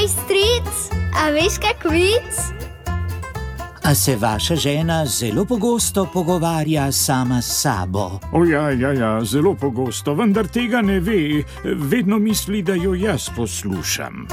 Hej, stric, a veš kak vic? A se vaša žena zelo pogosto pogovarja sama s sabo? O ja, ja, ja, zelo pogosto, vendar tega ne ve, vedno misli, da jo jaz poslušam.